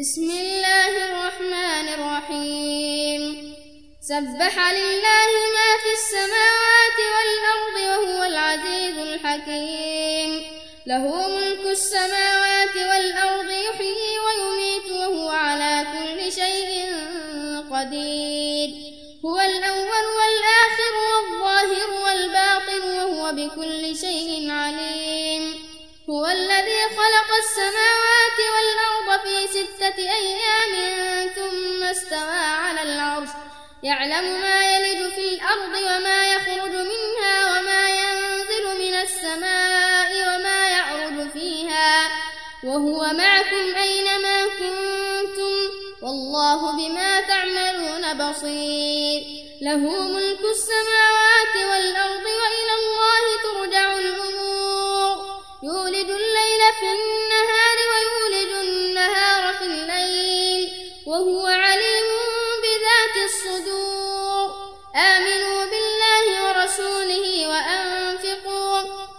بسم الله الرحمن الرحيم سبح لله ما في السماوات والأرض وهو العزيز الحكيم له ملك السماوات والأرض يحيي ويميت وهو على كل شيء قدير هو الأول والآخر والظاهر والباطن وهو بكل شيء عليم هو الذي خلق السماوات أيام ثم استوى على العرش. يعلم ما يلج في الأرض وما يخرج منها وما ينزل من السماء وما يعرج فيها. وهو معكم أينما كنتم. والله بما تعملون بصير. له ملك السماوات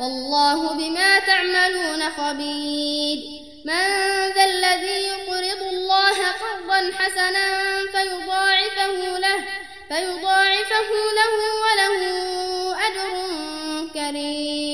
والله بما تعملون خبير. من ذا الذي يقرض الله قرضا حسنا فيضاعفه له فيضاعفه له وله أجر كريم.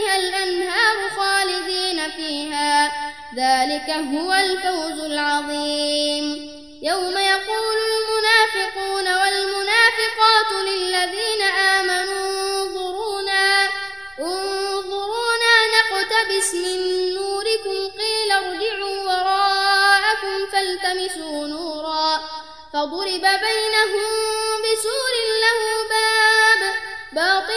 تحتها الأنهار خالدين فيها. ذلك هو الفوز العظيم. يوم يقول المنافقون والمنافقات للذين آمنوا انظرونا انظرونا نقتبس من نوركم قيل ارجعوا وراءكم فالتمسوا نورا. فضرب بينهم بسور له باب الرحمة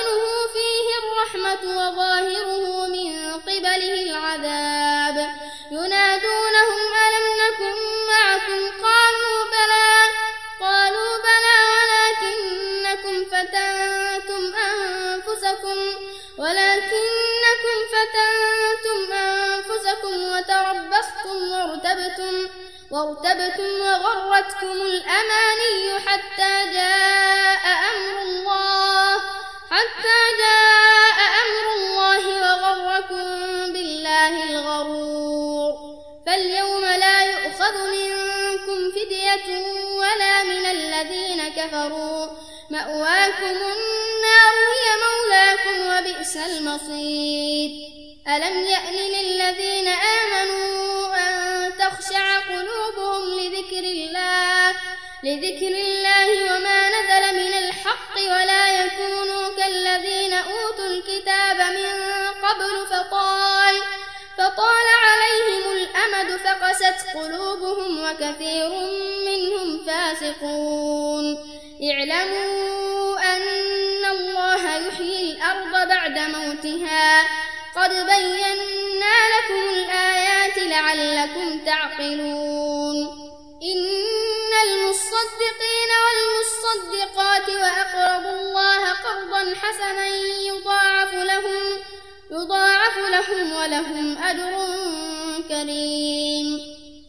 وظاهره من قبله العذاب. ينادونهم ألم نكن معكم؟ قالوا بلى. قالوا بلى ولكنكم فتنتم أنفسكم. ولكنكم فتنتم أنفسكم وتربصتم وارتبتم وارتبتم وغرتكم الأماني حتى جاء أمر الله حتى جاء أمر الله وغركم بالله الغرور. فاليوم لا يؤخذ منكم فدية ولا من الذين كفروا. مأواكم النار هي مولاكم وبئس المصير. ألم يأن للذين آمنوا أن تخشع قلوبهم لذكر الله؟ لذكر الله وما نزل من الحق ولا فطال عليهم الأمد فقست قلوبهم وكثير منهم فاسقون. اعلموا أن الله يحيي الأرض بعد موتها. قد بينا لكم الآيات لعلكم تعقلون. إن المصدقين والمصدقات وأقرضوا الله قرضا حسنا يضاعف لهم ولهم أجر كريم.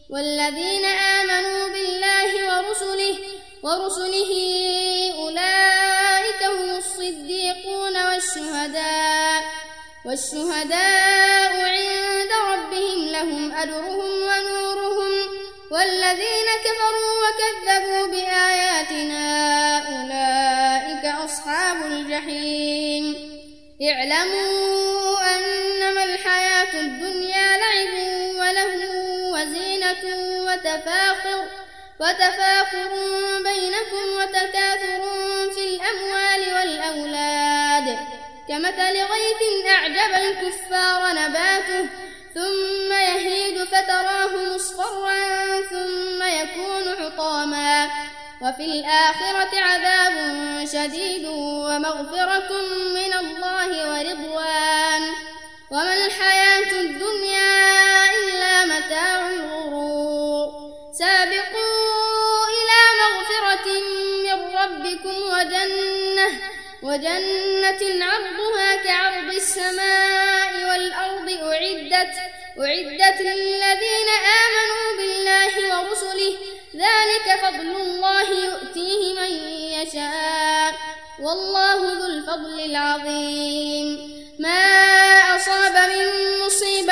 والذين آمنوا ورسله أولئك هم الصديقون والشهداء والشهداء عند ربهم لهم أجرهم ونورهم. والذين كفروا وكذبوا بآياتنا أولئك أصحاب الجحيم. اعلموا الدنيا لعب وله وزينة وتفاخر وتفاخر بينكم وتكاثر في الأموال والأولاد. كمثل غيث أعجب الكفار نباته ثم يهيد فتراه مصفرا ثم يكون حطاما وفي الآخرة عذاب شديد ومغفرة من الله ورضوان. وما الحياة الدنيا إلا متاع الغرور. سابقوا إلى مغفرة من ربكم وجنة وجنة عرضها كعرض السماء والأرض أعدت أعدت للذين آمنوا بالله ورسله. ذلك فضل الله يؤتيه من يشاء والله ذو الفضل العظيم. ما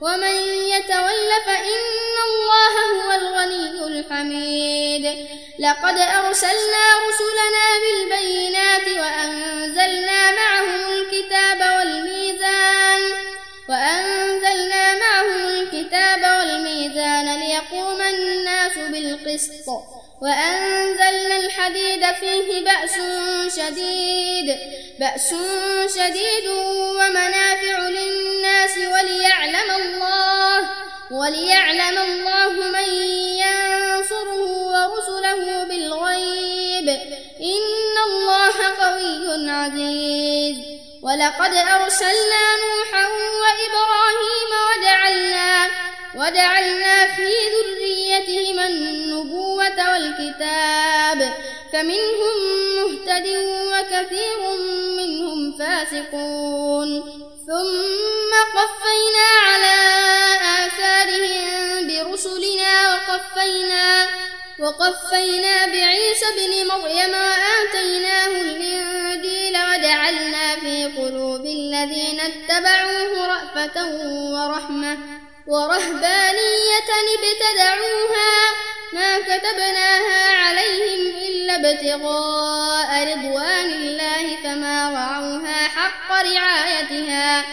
ومن يتول فإن الله هو الغني الحميد. لقد أرسلنا رسلنا بالبينات وأنزلنا معهم الكتاب والميزان وأنزلنا معهم الكتاب والميزان ليقوم الناس بالقسط وأنزلنا الحديد فيه بأس شديد بأس شديد ومنافع للناس الله وليعلم الله من ينصره ورسله بالغيب. إن الله قوي عزيز. ولقد أرسلنا نوحا وإبراهيم وجعلنا وجعلنا في ذريتهما النبوة والكتاب. فمنهم مهتد وكثير منهم فاسقون. ثم قفينا على وقفينا وقفينا بعيسى بن مريم وآتيناه الإنجيل وجعلنا في قلوب الذين اتبعوه رأفة ورحمة ورهبانية ابتدعوها ما كتبناها عليهم إلا ابتغاء رضوان الله فما رعوها حق رعايتها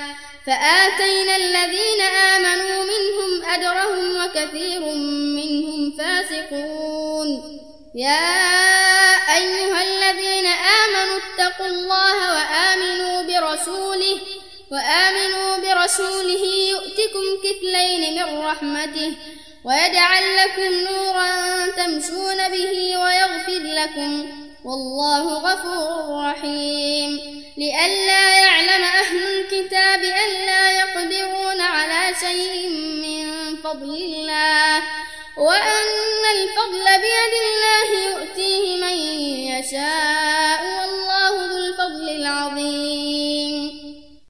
فآتينا الذين آمنوا منهم أجرهم وكثير فاسقون يا أيها الذين آمنوا اتقوا الله وآمنوا برسوله وآمنوا برسوله يؤتكم كفلين من رحمته ويجعل لكم نورا تمشون به ويغفر لكم. والله غفور رحيم. لئلا يعلم أهل الكتاب ألا يقدرون على شيء من فضل الله وأن الفضل بيد الله يؤتيه من يشاء.